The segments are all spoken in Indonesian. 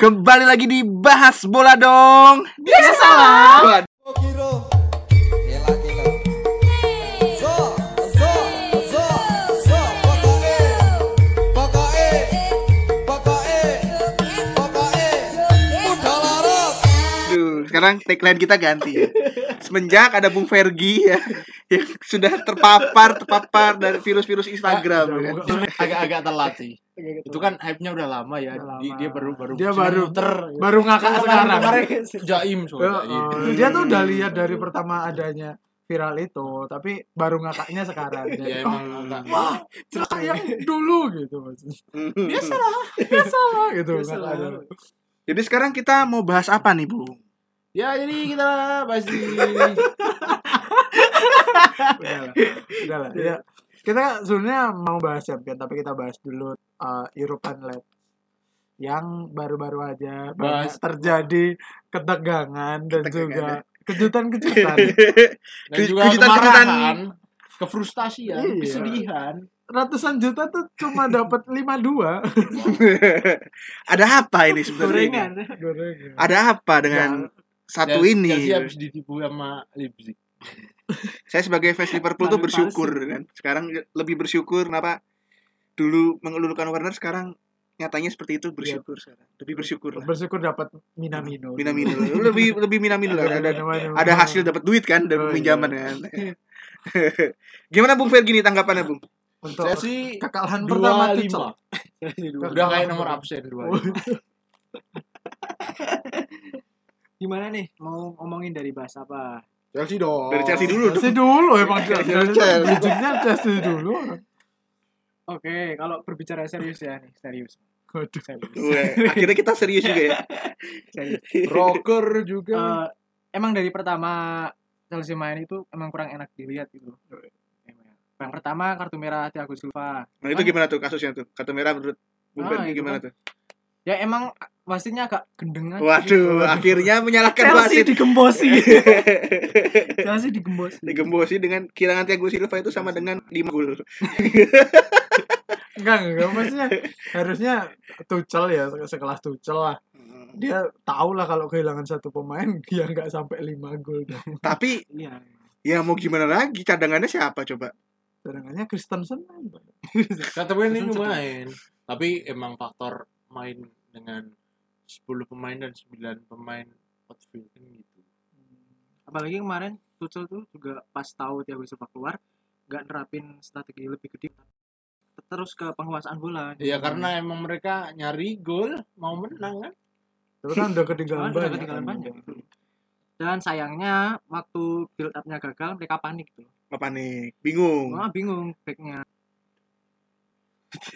Kembali lagi dibahas bola dong. Biasalah. Sekarang tagline kita ganti ya. Semenjak ada Bung Fergi ya yang sudah terpapar terpapar dari virus-virus Instagram ya kan. Agak-agak telat sih. Itu kan hype-nya udah lama ya. Udah lama. dia baru baru Dia baru muter. baru ngakak sekarang. Jaim Ya, soalnya. oh, dia tuh udah lihat dari pertama adanya viral itu, tapi baru ngakaknya sekarang. Ya emang oh, agak wah, ngakak yang dulu gitu maksudnya. biasalah. Biasalah gitu. Biasalah. ngakak. Jadi sekarang kita mau bahas apa nih, Bung? Ya jadi kita pasti Udahlah. Udahlah. Ya. Kita sebenarnya mau bahas champion, tapi kita bahas dulu uh, European Lab yang baru-baru aja Bahas. terjadi ketegangan dan Ketegangan. juga kejutan-kejutan. dan Ke- juga kejutan-kejutan. kemarahan, kefrustasian, Iya. kesedihan. Ratusan juta tuh cuma dapat 52 ada apa ini sebenarnya? gorengan. Ada apa dengan satu Dan ini? Chelsea habis ditipu sama Leipzig. Saya sebagai fans Liverpool tuh bersyukur kan. Sekarang lebih bersyukur kenapa dulu mengelulukan Warner sekarang nyatanya seperti itu bersyukur sekarang. Lebih bersyukur lah. Bersyukur dapat Minamino. Minamino lebih lebih Minamino lah ada ada hasil dapat duit kan dari Oh, iya. pinjaman kan. Gimana Bung Fergi nih tanggapannya Bung? untuk Saya sih kekalahan pertama lima. Udah kayak nomor absen dua. Gimana nih? Mau ngomongin dari bahas apa? Chelsea dong. Dari Chelsea dulu Chelsea dulu emang Chelsea. Chelsea. Bijinya Chelsea dulu. Oke, kalau berbicara serius ya nih, serius. Waduh. akhirnya kita serius juga ya. serius. Rocker juga. Eh, emang dari pertama Chelsea main itu emang kurang enak dilihat gitu. Emang. Yang pertama kartu merah Thiago Silva. Nah, itu gimana tuh kasusnya tuh? Kartu merah menurut Bung Ah, gimana kan. tuh? Ya emang wasitnya agak gendengan. Waduh, akhirnya menyalahkan Chelsea wasit. digembosi. Chelsea digembosi. Digembosi dengan kehilangan Thiago Silva itu sama dengan 5 gol. Enggak, enggak maksudnya harusnya Tuchel ya sekelas Tuchel lah. Dia tahu lah kalau kehilangan satu pemain dia nggak sampai 5 gol. Tapi Iya. ya mau gimana lagi cadangannya siapa coba? Cadangannya Kristensen main. Kata gue ini lumayan. Tapi emang faktor main dengan 10 pemain dan 9 pemain outfield kan gitu. Apalagi kemarin Tuchel tuh juga pas tahu Thiago Silva keluar nggak nerapin strategi lebih gede terus ke penguasaan bola. Ya karena emang mereka nyari gol mau menang kan. Tapi kan udah ketinggalan banyak. ketinggalan kan. banyak gitu. Dan sayangnya waktu build up-nya gagal mereka panik tuh. Apa nih? Bingung. Wah bingung backnya.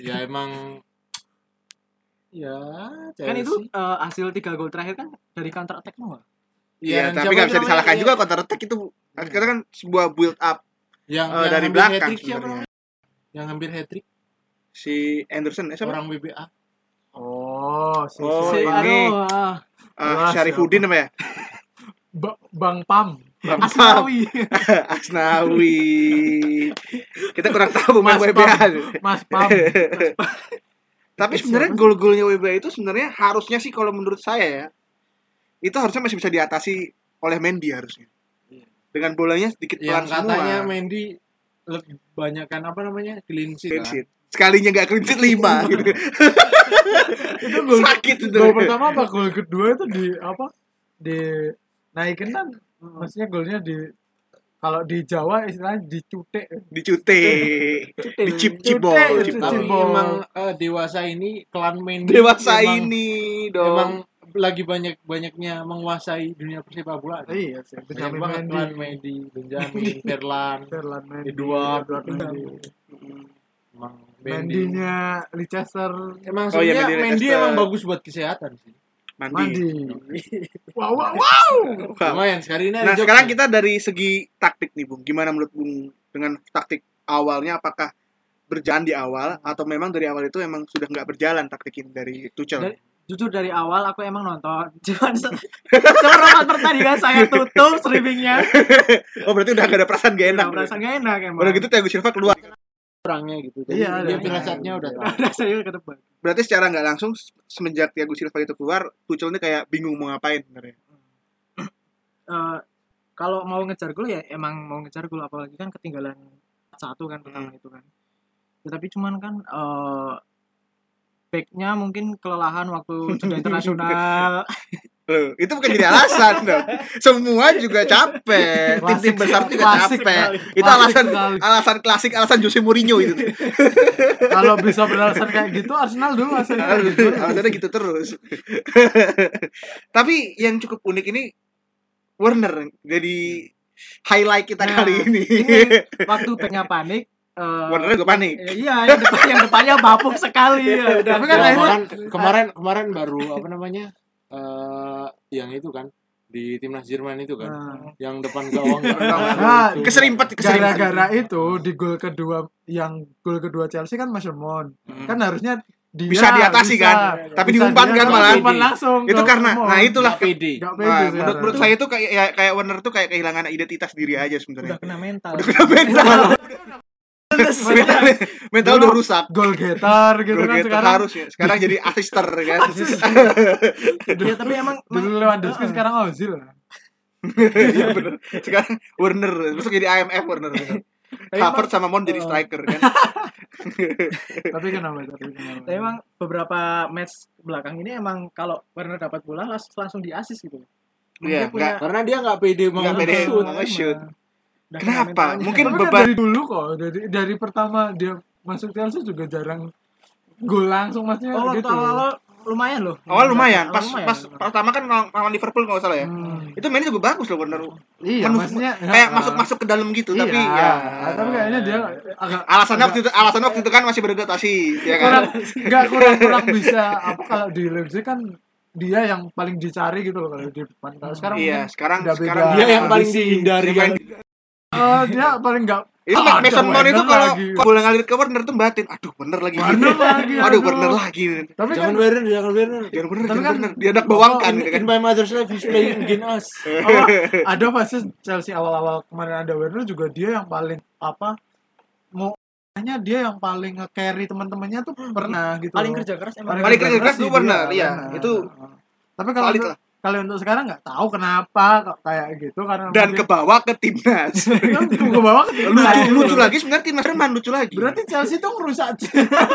Ya emang ya Kan itu Chelsea. eh, hasil tiga gol terakhir kan dari counter attack semua. Iya, dan tapi nggak bisa disalahkan Ya, juga counter attack itu karena kan sebuah build up yang, eh, yang dari belakang sebenarnya. Yang ngambil hat trick Si Anderson eh, siapa? orang BBA. Oh, si, Oh, si- Si- ini. aduh, ah, Wah, Syarifuddin apa ya? Ba- Bang Pam. Bang Pam. Asnawi. Asnawi. Kita kurang tahu pemain Mas WBA. Mas Pam. Tapi sebenarnya gol-golnya WBA itu sebenarnya harusnya sih kalau menurut saya ya itu harusnya masih bisa diatasi oleh Mendy harusnya. Dengan bolanya sedikit pelan Yang katanya semua. Mendy lebih banyak kan apa namanya clean sheet. Clean kan? sheet. Sekalinya nggak clean sheet 5 gitu. itu gol Sakit itu. gol pertama apa gol kedua itu di apa? Di naikin kan maksudnya golnya di kalau di Jawa istilahnya dicutek. Dicute. Dicip cibol. Tapi emang eh, dewasa ini klan Mendy Dewasa emang- ini emang dong. lagi banyak banyaknya menguasai dunia persepak bola. Iya sih, Benjamin banget Mendy. klan Mendy, Benjamin, Ferlan, Ferland Mendy, Edward. Edward Mendy. emang Mendy. Mendinya Leicester Emang Oh, iya, Mendy Mendy emang bagus buat kesehatan sih. Mandi. Mandi. Wow, wow, wow. Wow. Lumayan sekali ini Nah, sekarang nih. kita dari segi taktik nih, Bung. Gimana menurut Bung dengan taktik awalnya apakah berjalan di awal atau memang dari awal itu emang sudah nggak berjalan taktikin dari Tuchel? Dari- Jujur dari awal aku emang nonton, cuman se- seperempat pertandingan saya tutup streamingnya. Oh, berarti udah gak ada perasaan gak enak. Nggak merasa nggak enak emang. Udah gitu Thiago Silva keluar. Orangnya gitu. Jadi Iya, dia firasatnya udah tahu. Ada saya ke depan. Berarti secara nggak langsung semenjak Thiago Silva itu keluar, Tuchel ini kayak bingung mau ngapain sebenarnya. Eh, kalau mau ngejar gol ya emang mau ngejar gol apalagi kan ketinggalan satu kan pertama itu kan. Ya, tapi cuman kan eh backnya mungkin kelelahan waktu jeda internasional. Loh, itu bukan jadi alasan dong. Semua juga capek. Tim-tim besar juga klasik capek. Itu Klasik alasan sekali. alasan klasik, alasan Jose Mourinho itu. Kalau bisa beralasan kayak gitu Arsenal dulu alasannya kayak gitu. Alasannya gitu terus. Tapi yang cukup unik ini Werner jadi highlight kita Nah, kali ini. ini waktu backnya panik eh, Werner juga panik. eh, iya yang, depan, yang depannya bapuk sekali ya udah Tapi kan Ya, akhirnya- kemarin, kemarin kemarin baru apa namanya? Eh yang itu kan di timnas Jerman itu kan. Nah, Yang depan gawang Nah. Keserimpet, keserimpet. gara-gara itu di gol kedua yang gol kedua Chelsea kan Mason Mount. Hmm. Kan harusnya dia Bisa diatasi kan? Tapi diumpan kan malah. Diumpan langsung. Itu karena nah itulah pede. Nggak Nah, menurut, menurut saya itu kayak ya, kayak Werner tuh kayak kehilangan identitas diri aja udah sebenarnya. kena mental mental. mental, mental udah rusak. gol getter gitu Gol kan getter sekarang. harus ya. Sekarang jadi asister kan. ya tapi emang Dulu Lewandowski sekarang Ozil. Iya bener. Sekarang Werner masuk jadi IMF Werner. Havertz sama Mount jadi Oh. striker kan. Tapi kenapa? Tapi kenapa? tapi emang beberapa match belakang ini emang kalau Werner dapat bola las- langsung di assist gitu Iya, punya Karena dia nggak pede mau nge-shoot. Udah kena Kenapa? Mungkin Tapi kan beban dari dulu kok, dari dari pertama dia masuk Chelsea juga jarang gol langsung maksudnya oh gitu. awal lumayan loh awal lumayan. Pas lumayan. pas pertama kan lawan Liverpool kalau nggak salah ya. Hmm. Itu mainnya juga bagus loh Werner. Iya, Menurut- maksudnya Kayak ya, masuk-masuk ke dalam gitu, tapi iya, ya Tapi kayaknya dia agak alasannya waktu itu alasannya waktu itu kan masih beradaptasi ya kan. kurang nggak kurang kurang bisa apa kalau di Leipzig kan dia yang paling dicari gitu loh kalau di depan. Kalau sekarang Iya, sekarang sekarang. Dia yang paling dihindari Dia kan. eh, dia paling nggak itu Ah, Mason Mount itu Werner kalau bola ngalir ke Werner tuh batin. Aduh, bener lagi. Werner lagi, Aduh, aduh. Werner lagi. tapi kan Jangan Werner, jangan Werner. Jangan bener, Tapi jangan kan- bener. Dia anak bawangkan In, gitu kan. in my mother's life he's playing against us. apa, ada fase Chelsea awal-awal kemarin ada Werner juga dia yang paling apa mau hanya dia yang paling nge-carry teman-temannya tuh pernah gitu paling kerja keras emang Paling kerja keras tuh Werner, dia, iya. Werner. Itu tapi kalau. Kalau untuk sekarang nggak tahu kenapa kok kayak gitu karena Dan ke mungkin- bawah ke timnas. kan ke bawah ke timnas. lucu, lucu lagi sebenarnya timnas Jerman lucu lagi. berarti Chelsea tuh ngerusak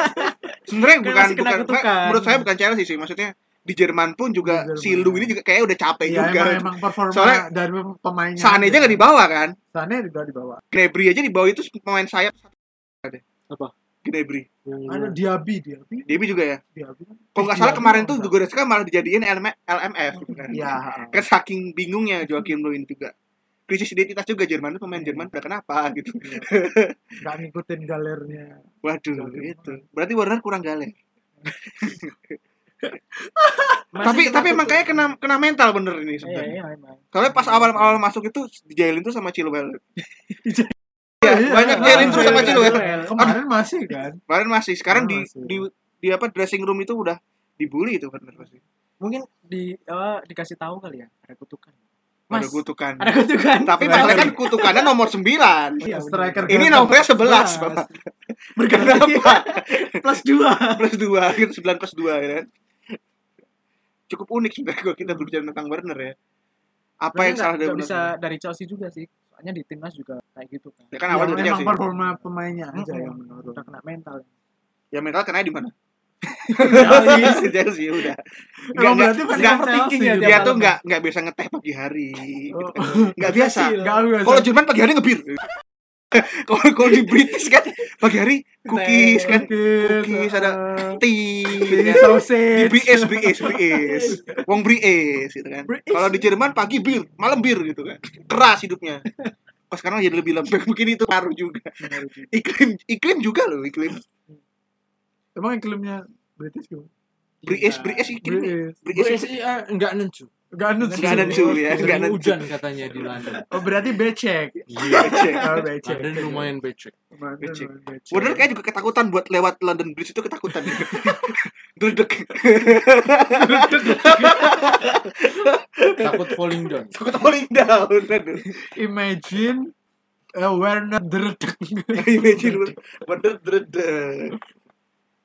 sebenarnya Kan bukan, bukan kutukan. menurut saya bukan Chelsea sih maksudnya di Jerman pun juga Jerman. si Lu ini juga kayak udah capek ya juga emang, emang performa Soalnya dari pemainnya Sane aja nggak dibawa kan Sane juga dibawa Gnabry aja dibawa itu pemain sayap Apa? Gnabry Yang ada Diaby Diaby. Diaby juga ya? Diaby. Kalau nggak salah kemarin tuh Goretzka malah dijadiin LM LMF gitu kan Iya. kan saking bingungnya Joachim Löw ini juga. Krisis identitas juga Jerman itu pemain Jerman udah kenapa gitu. Nggak ngikutin galernya. Waduh itu. berarti Werner kurang galer? Tapi tapi emang kayak kena kena mental bener ini iya sebenarnya. iya Soalnya pas awal-awal masuk itu dijailin tuh sama Chilwell. Iya, Iya, banyak iya. dijailin terus sama Iya, Chilwell. iya. kemarin masih kan Kemarin masih, sekarang di, Masih. di di apa dressing room itu udah dibully itu bener pasti. mungkin di eh, dikasih tahu kali ya ada kutukan Ada Mas, kutukan. ada kutukan Tapi masalahnya kan kutukannya nomor 9. Iya, striker Ini nomornya 11, Sebelas. Bapak. berganti Kenapa? plus dua plus 2, gitu 9 plus 2 ya kan. Cukup unik sebenarnya kalau kita berbicara tentang Werner ya. Apa yang salah dari bisa dari Chelsea juga sih soalnya di timnas juga kayak gitu kan Ya kan Ya, awal dari memang Chelsea. performa pemainnya aja Mm-mm. yang menurun udah kena mental Ya mental kena di mana? Chelsea. Chelsea udah. Emang berarti pasti enggak, overthinking ya dia tuh enggak enggak biasa ngeteh pagi hari. gitu Oh. Enggak biasa. Nggak biasa. Kalau Jerman pagi hari ngebir. Kalau kalau di British kan pagi hari cookies kan, cookies, ada tea, Tea, kan. di sausage. Bries, Bries, Bries, Wong Bries gitu kan. Kalau di Jerman pagi bir, malam bir gitu kan. Keras hidupnya. Pas sekarang jadi lebih lembek mungkin itu ngaruh juga. Iklim iklim juga loh iklim. Emang iklimnya British gimana? Bries, Bries iklim. British. BSI eh, nencu. Gak ada ya, Sering ada hujan katanya di London. Oh berarti becek. Iya. Becek. Oh becek. London lumayan becek. Becek. lumayan becek. Warner kayak juga ketakutan buat lewat London Bridge itu ketakutan. Duduk. Takut falling down. Takut falling down. Aduh. Imagine eh, Werner Dredek Imagine Warner Dredeg.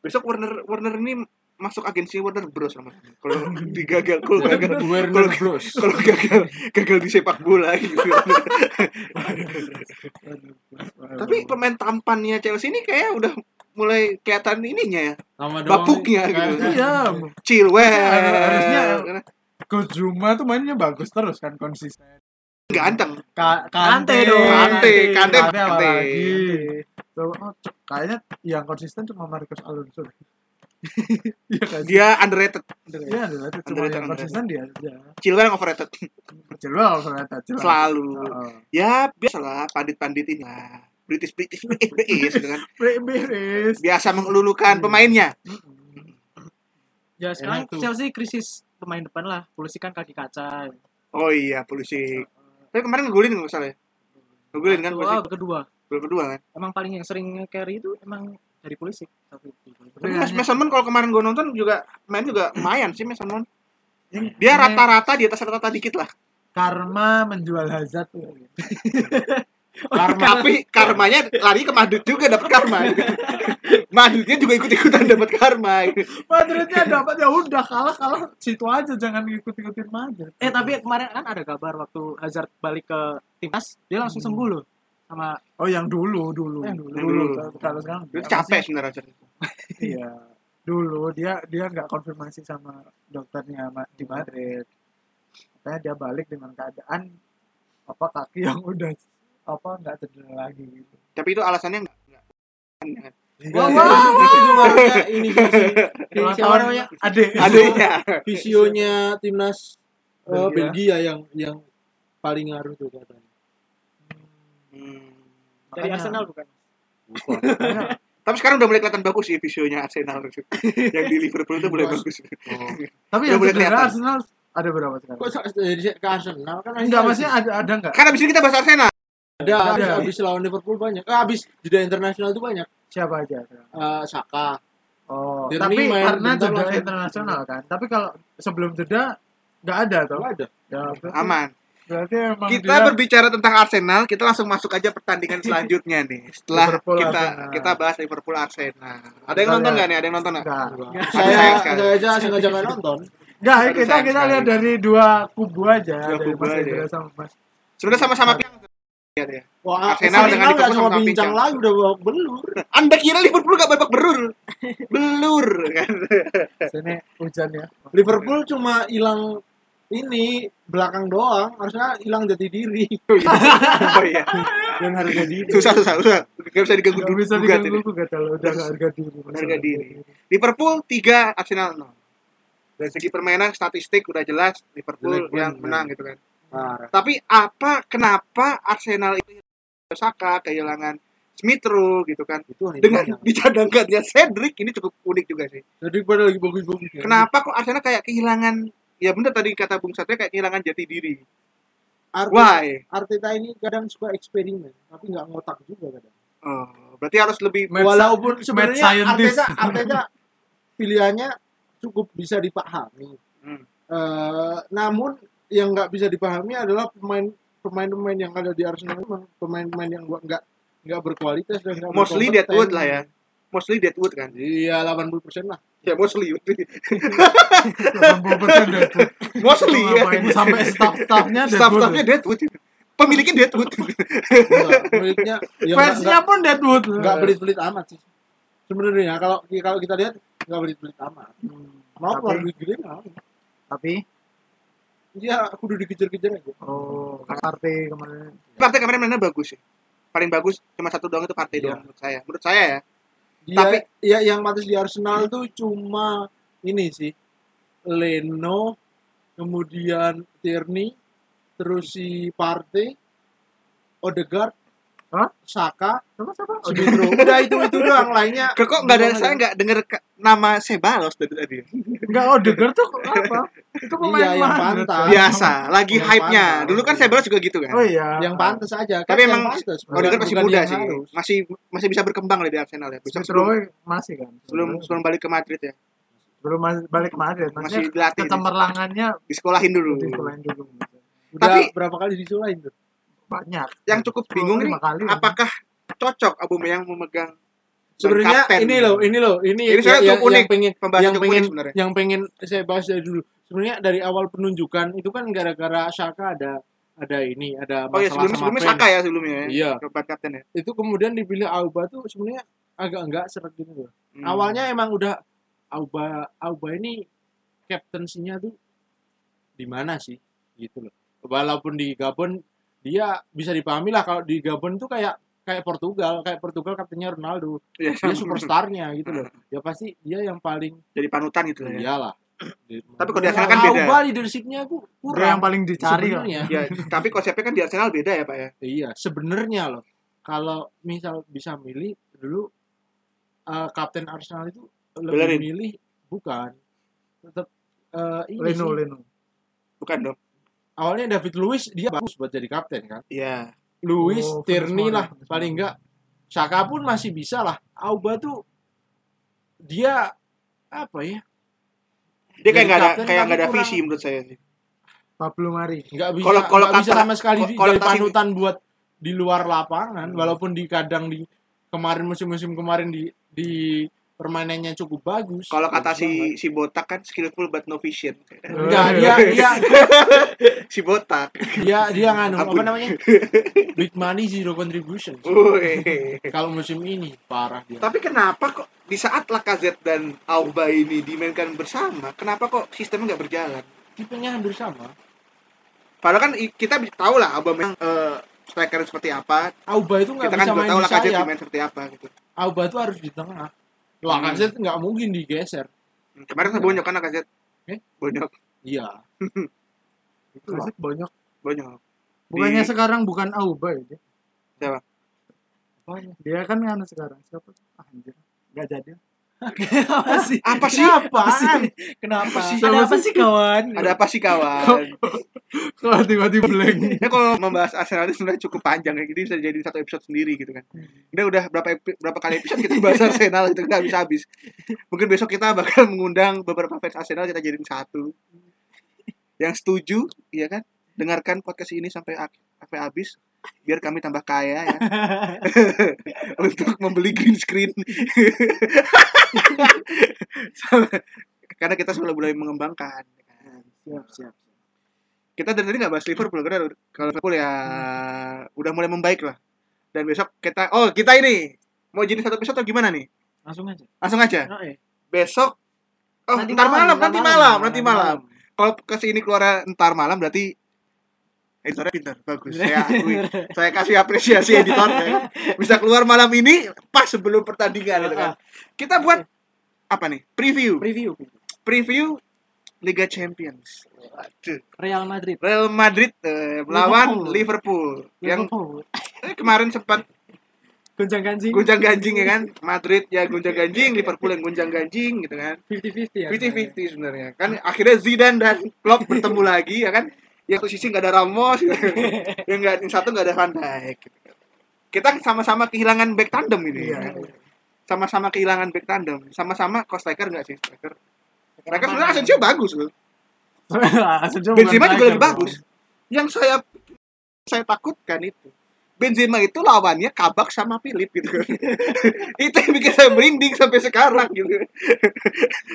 Besok Warner Warner ini masuk agensi Warner Bros sama kalau digagal kalau gagal Werner Bros. kalau gagal gagal di sepak bola gitu. Tapi pemain tampannya Chelsea ini kayak udah mulai kelihatan ininya ya. Bapuknya gitu. kayak- iya Chilwell. Harusnya- Coach Zuma tuh mainnya bagus terus kan konsisten ganteng. Ka Kante dong. Kante, Kante, Kante Kante. apalagi. Tuh, oh, c- kayaknya yang konsisten cuma Marcos Alonso. Iya kan? Dia underrated. Iya, ada cuma Underrated, yang konsisten dia aja. Chilwell yang overrated. Ternyata Chilwell. Selalu. Oh. Ya biasalah pandit-pandit ini lah. British British British British gitu. Biasa mengelulukan pemainnya. Ya sekarang Enak tuh. Chelsea krisis pemain depan lah. Polisi kan kaki kaca. Oh iya, polisi. Tapi kemarin ngegolin nggak salah ya? Ngegolin kan polisi. Kedua, kedua kan. Emang paling yang sering carry itu emang dari polisi. Tapi Tapi Iya, Mas iya. Mason Mount kalau kemarin gue nonton juga main juga lumayan sih Mason Mount. Ini- Dia ini rata-rata di atas rata-rata dikit lah. karma menjual Hazard tuh. Karma Tapi karmanya lari ke Madrid juga dapat karma. Madridnya juga ikut-ikutan dapat karma. Madridnya dapat ya udah kalah kalah situ aja jangan ngikut-ikutin Madrid. Eh tapi kemarin kan ada kabar waktu Hazard balik ke timnas, dia langsung sembuh loh. Sama Oh yang dulu dulu. Yang dulu. Dulu. Kalau sekarang Itu dia capek sebenarnya. Iya. Dulu dia dia nggak konfirmasi sama dokternya di Madrid. Katanya dia balik dengan keadaan apa kaki yang udah apa nggak cedera lagi gitu. Tapi itu alasannya enggak. enggak. Wah, wah, wah, nggak ada ini Siapa namanya? Adek. Adanya. Visionya timnas Belgia. Belgia yang yang paling ngaruh tuh katanya. Hmm. dari Makanya- Arsenal bukan? Bukan. Tapi sekarang udah mulai kelihatan bagus sih visionya Arsenal. yang di Liverpool itu mulai bagus. Oh. Tapi Udah yang mulai kelihatan. Arsenal ada berapa sekarang? Kok ke Arsenal kan masih Enggak, ada. maksudnya ada ada enggak? Kan abis ini kita bahas Arsenal. ada habis, Ada. habis lawan Liverpool banyak. Ah, habis jeda internasional itu banyak. Siapa aja? Eh, Saka. Oh, Tierney tapi main karena jeda internasional kan. Tapi kalau sebelum jeda nggak ada tuh. Enggak ada. Ya, Aman. Berarti emang Kita dia berbicara tentang Arsenal, kita langsung masuk aja pertandingan selanjutnya nih. Setelah Liverpool, kita Arsenal. kita bahas Liverpool Arsenal. Ada yang nonton lihat. nggak nih? Ada yang nonton nggak? enggak. Saya saya aja sengaja nggak nonton. Enggak, Aduh, kita kita sekali. lihat dari dua kubu aja, Dua dari kubu Mas aja. Indra sama Mas. Sebenarnya sama-sama piang. Lihat ya. Wah, Arsenal dengan nggak Liverpool sama bincang bincang. lagi udah babak belur. Anda kira Liverpool gak babak belur? Belur kan. Sini hujan ya. Liverpool cuma hilang ini belakang doang, harusnya hilang jati diri Oh iya. dan harga diri. Susah susah susah. Gak bisa diganggu Enggak bisa diganggu gugat kalau udah harga diri. Harga diri. Liverpool 3 Arsenal 0. Dari segi permainan statistik udah jelas Liverpool Jelek yang menang gitu kan. Parah. Tapi apa kenapa Arsenal itu Saka kehilangan Smith Rowe gitu kan Itu dengan dicadangkannya Cedric ini cukup unik juga sih. Jadi pada lagi bagus-bagus. Kenapa kok Arsenal kayak kehilangan ya bener tadi kata Bung Satria kayak kehilangan jati diri. Arteta, Why? Arteta ini kadang suka eksperimen, tapi nggak ngotak juga kadang. Oh, berarti harus lebih Mad- Walaupun sebenarnya. Arteta, Arteta pilihannya cukup bisa dipahami. Hmm. Eh, namun yang nggak bisa dipahami adalah pemain pemain-pemain yang ada di Arsenal memang pemain-pemain yang gua nggak nggak berkualitas dan nggak mostly. Deadwood lah ya. Mostly Deadwood kan. Iya, 80% lah. Ya mostly. 80% deh. mostly ya. Sampai staff-staffnya Staff-staffnya Deadwood. Pemiliknya Deadwood. Enggak, pemiliknya ya Fansnya pun Deadwood. nggak pelit-pelit amat sih. Sebenarnya kalau kalau kita lihat nggak pelit-pelit amat. Hmm, Mau keluar duit gede nggak? Tapi Dia aku udah dikejar-kejar aja. oh, Karte kemarin. Partai kemarin mainnya bagus sih. Paling bagus cuma satu doang itu partai Iya. doang menurut saya. Menurut saya ya. Dia, Tapi- ya yang pantas di Arsenal tuh cuma ini sih. Leno, kemudian Tierney, terus si Partey, Odegaard, Hah? Saka, Siapa siapa? Oh. Udah itu itu doang lainnya. Kok kok nggak ada saya aja. nggak denger ke- nama Sebalos dari tadi. Enggak Odegaard tuh apa? Itu pemain Iya, yang pantas. Biasa, lagi hype-nya. Dulu kan Sebalos juga gitu kan. Oh iya. yang pantas aja. Tapi yang emang Oh, kan masih muda sih. harus. Masih masih bisa berkembang lah di Arsenal ya. Bisa sebelum, masih kan. sebelum sebelum balik ke Madrid ya. belum balik ke Madrid. Masih dilatih. kecemerlangannya Disekolahin dulu. di sekolahin dulu. Udah Tapi- berapa kali disulahin tuh? Banyak. yang cukup bingung nih kali, apakah cocok Aubameyang memegang Sebenarnya ini loh, ini loh, ini, Ini saya yang, cukup unik. yang pengen yang unik pengen sebenarnya yang pengen saya bahas dari dulu. Sebenarnya dari awal penunjukan itu kan gara-gara Saka ada ada ini, ada oh ya masalah sebelumnya sama sebelumnya fans. Saka ya sebelumnya ya Iya. Kapten ya Itu kemudian dipilih Auba tuh sebenarnya agak enggak seret gitu loh. Hmm. Awalnya emang udah Auba Auba ini captaincy-nya tuh di mana sih gitu loh. Walaupun di Gabon dia bisa dipahami lah kalau di Gabon tuh kayak kayak Portugal, kayak Portugal kaptennya Ronaldo. Iya, Dia superstarnya gitu loh. Ya pasti dia yang paling jadi panutan gitu lah ya iyalah. Tapi kalau di Arsenal kan beda. Auba leadershipnya aku Dia kurang. yang paling dicari kok. sebenarnya. ya tapi konsepnya kan di Arsenal beda ya pak ya Iya, sebenarnya loh. Kalau misal bisa milih dulu eh, kapten Arsenal itu lebih Bellerin. milih bukan. Tetap eh, ini Leno, sih. Leno. bukan dong Awalnya David Luiz dia bagus buat jadi kapten kan. iya Luiz, Oh, Tierney lah Mourinho. paling enggak. Saka pun masih bisa lah. Auba tuh dia apa ya? dia kayak nggak ada kayak nggak ada kurang- visi menurut saya sih Pablo Mari. nggak bisa Kalau- kalau bisa kata- sama sekali di- kalau panutan buat di luar lapangan Hmm. walaupun di kadang di kemarin musim-musim kemarin di di permainannya cukup bagus. Kalau kata Bagus banget. si si botak kan skillful but no vision. Enggak dia dia si botak. dia dia nganu apa namanya? Big money zero contribution. Kalau musim ini parah dia. Tapi kenapa kok di saat Lacazette dan Auba ini dimainkan bersama kenapa kok sistemnya nggak berjalan? Tipenya hampir sama. Padahal kan kita tahu lah Auba memang eh, striker seperti apa. Auba itu nggak kan bisa juga main tahu di sayap. seperti apa gitu. Auba itu harus di tengah Lacazette nggak mungkin digeser Hmm, kemarin kan bonyok kan Lacazette Eh? bonyok iya. Kasih banyak. bonyok Bukannya Di- sekarang bukan Auba ya. Siapa? Apanya? Dia kan nganu sekarang. Siapa? Ah, anjir. Enggak jadi. Apa sih apa sih Apaan? kenapa sih? ada apa sih kawan ada apa sih kawan Kalau tiba-tiba blank. Ya kalau membahas Arsenal itu sebenarnya cukup panjang ya, jadi bisa jadi satu episode sendiri gitu kan. Kita udah berapa berapa kali episode kita bahas Arsenal itu nggak bisa habis. Mungkin besok kita bakal mengundang beberapa fans Arsenal kita jadiin satu. Yang setuju, iya kan? Dengarkan podcast ini sampai sampai habis biar kami tambah kaya ya. Untuk membeli green screen. Karena kita sudah mulai mengembangkan siap siap kita dari tadi nggak bahas Liverpool karena kalau Liverpool ya udah mulai membaik lah. Dan besok kita oh kita ini mau jadi satu episode atau gimana nih? Langsung aja. Langsung aja? Oh, eh. besok oh Nanti ntar malam, malam, nanti malam, malam, nanti nanti malam. kalau kasih ini keluar ntar malam berarti editornya pintar bagus. Saya akui. Saya kasih apresiasi editor ya. bisa keluar malam ini pas sebelum pertandingan gitu kan. Kita buat apa nih? Preview. Preview. Preview Liga Champions. Waduh. Real Madrid. Real Madrid eh, melawan Liverpool, yang Liverpool. eh, kemarin sempat gonjang ganjing. Gunjang ganjing ya kan? Madrid ya gunjang ganjing Liverpool yang gunjang ganjing gitu kan. 50-50 ya 50-50 sebenarnya. Kan akhirnya Zidane dan Klopp bertemu lagi ya kan yang satu sisi nggak ada Ramos yang nggak yang satu nggak ada Van Dijk kita sama-sama kehilangan back tandem ini Iya. ya kan? sama-sama kehilangan back tandem sama-sama kok striker nggak sih striker striker sebenarnya Asensio bagus loh Asensio Benzema juga lebih bagus. Yang saya saya takutkan itu Benzema itu lawannya Kabak sama Philip gitu. itu yang bikin saya merinding sampai sekarang gitu.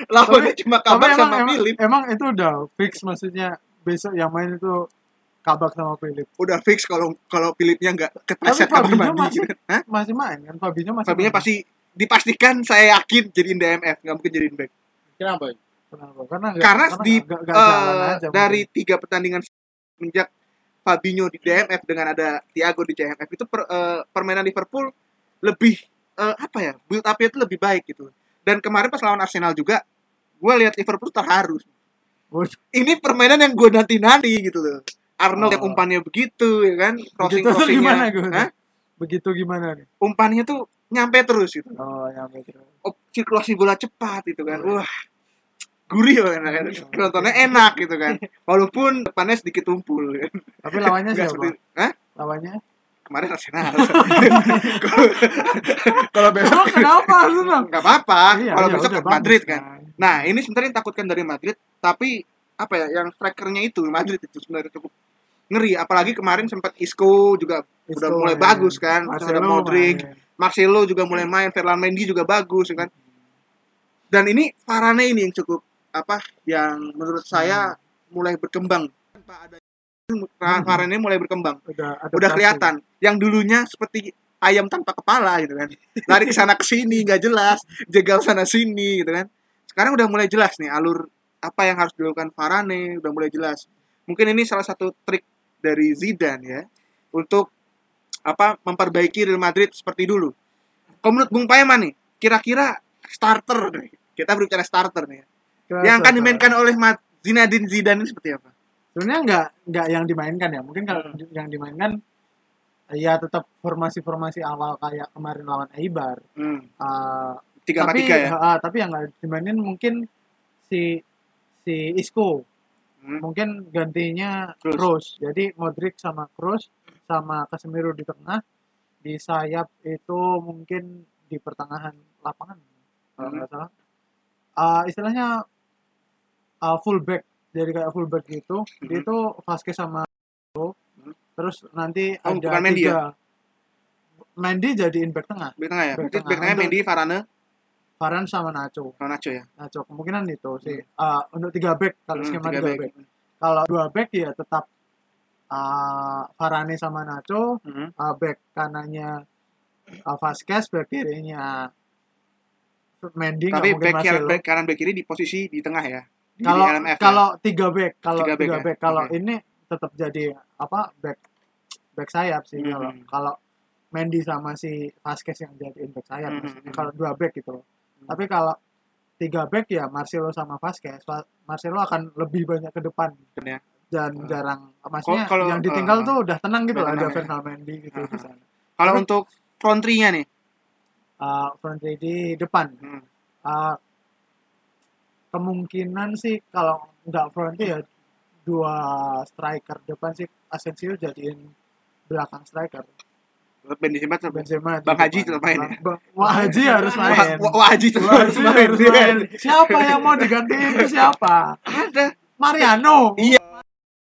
lawannya cuma Kabak sama emang, Philip. emang itu udah fix maksudnya besok yang main itu Kabak sama Philip. Udah fix kalau kalau Philipnya nggak Tapi kepleset kamar mandi. masih Gitu. Hah? masih main kan? Fabinho masih Fabinho main. pasti dipastikan saya yakin jadiin DMF nggak mungkin jadiin back. kenapa Kenapa? Karena nggak- Karena di nggak- nggak jalan eh, aja dari mungkin. tiga pertandingan semenjak Fabinho di DMF dengan ada Thiago di CMF itu per- eh, permainan Liverpool lebih eh, apa ya build up itu lebih baik gitu dan kemarin pas lawan Arsenal juga gue lihat Liverpool terharu. Ini permainan yang gue nanti nanti gitu loh Arnold yang Oh. umpannya begitu ya kan crossing Begitu tuh gimana crossingnya gue? Hah? Begitu gimana nih? umpannya tuh nyampe terus gitu Oh, yang begitu. oh, sirkulasi bola cepat gitu kan wah gurih banget kan nontonnya enak gitu kan walaupun depannya sedikit tumpul kan. Tapi lawannya siapa? seperti- Hah? Lawannya? kemarin Arsenal Kalau- besok kenapa Arsenal? nggak apa-apa Iya, kalau iya, besok ke Madrid bagus kan nah ini sebenarnya yang takutkan dari Madrid tapi apa ya yang strikernya itu Madrid itu sebenarnya cukup ngeri. Apalagi kemarin sempat Isco juga udah Isco mulai main. bagus kan terus ada Marcelo Modric main. Marcelo juga mulai main Ferland Mendy juga bagus ya kan. Dan ini Varane ini yang cukup apa yang menurut saya mulai berkembang. Tanpa ada Varane mulai berkembang. Udah udah kelihatan. Yang dulunya seperti ayam tanpa kepala gitu kan. Lari ke sana ke sini nggak jelas. Jegal sana sini gitu kan sekarang udah mulai jelas nih alur apa yang harus dilakukan Varane udah mulai jelas. Mungkin ini salah satu trik dari Zidane ya untuk apa memperbaiki Real Madrid seperti dulu. Kalau menurut Bung Paeman nih kira-kira starter nih kita berbicara starter nih Kira- yang akan dimainkan oleh Mat- Zinedine Zidane ini seperti apa? Sebenarnya nggak nggak yang dimainkan ya mungkin kalau yang dimainkan ya tetap formasi-formasi awal kayak kemarin lawan Eibar. Hmm. Uh, tiga tapi tiga ya ah, tapi yang nggak dimainin mungkin si si Isco Hmm. mungkin gantinya Kroos. Kroos jadi Modric sama Kroos sama Casemiro di tengah di sayap itu mungkin di pertengahan lapangan kalau Hmm. nggak salah Ah, istilahnya ah, fullback jadi kayak fullback gitu Hmm. dia itu Vasquez sama Ronaldo. Hmm. terus nanti Oh, ada bukan Mendy tiga Mendy jadiin back tengah Back tengah ya Back tengah. back tengah Mendy Varane Varane sama Nacho sama Nacho ya Nacho kemungkinan itu sih Ah, untuk tiga back kalau Hmm, skema tiga back. back kalau dua back ya tetap Varane sama Nacho Hmm. ah, back kanannya ah, Vasquez back kirinya Mendy Tapi back, kiri, back kanan back kiri di posisi di tengah ya. Di kalau LMF ya? kalau tiga back kalau Tiga tiga back back, ya? kalau Oke. ini tetap jadi apa back back sayap sih Hmm. kalau kalau Mendy sama si Vasquez yang jadiin back sayap Hmm, maksudnya. hmm, kalau dua back gitu loh tapi kalau tiga back ya Marcelo sama Vasquez Va- Marcelo akan lebih banyak ke depan Ya. dan Hmm. jarang maksudnya kalau- yang ditinggal uh, tuh udah tenang gitu loh ada ya. Fernand Mendy gitu Uh-huh. di sana Kalau Tapi- untuk front three-nya nih. Uh, front three di depan Hmm. Uh, kemungkinan sih kalau nggak front three ya dua striker depan sih Asensio jadiin belakang striker Benzema tetap Benzema Bang Haji tetap main ya? Wah Haji harus main wah, Haji tetap harus main. siapa yang mau digantiin itu siapa Ada. Mariano Iya.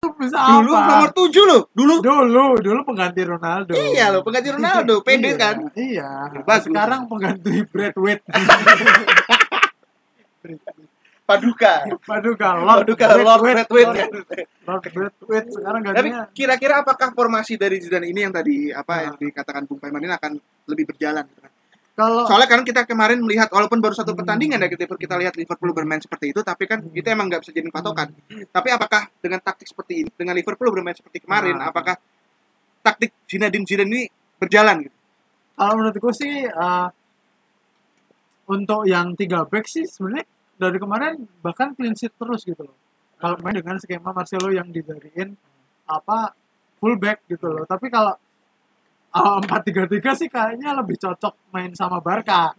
Bisa Dulu apa nomor 7 loh. Dulu dulu dulu pengganti Ronaldo Iya loh, pengganti Ronaldo, pede Iya, kan? iya sekarang pengganti Brad Pitt Paduka. Paduka Lord Paduka Lord Pitt. Lord- Pitt sekarang Tapi gantinya kira-kira apakah formasi dari Zidane ini yang tadi apa Nah. yang dikatakan Bung Paiman ini akan lebih berjalan? kalau Soalnya kan kita kemarin melihat walaupun baru satu Hmm. pertandingan ya kita kita lihat Liverpool bermain seperti itu, tapi kan Hmm. itu emang nggak bisa jadi patokan. Tapi apakah dengan taktik seperti ini, dengan Liverpool bermain seperti kemarin, Nah. apakah taktik Zinedine Zidane ini berjalan gitu? kalau menurutku sih uh, untuk yang tiga back sih sebenarnya dari kemarin bahkan clean sheet terus gitu loh. Kalau main dengan skema Marcelo yang dijadiin apa full back gitu loh. Tapi kalau uh, empat tiga tiga sih kayaknya lebih cocok main sama Barca.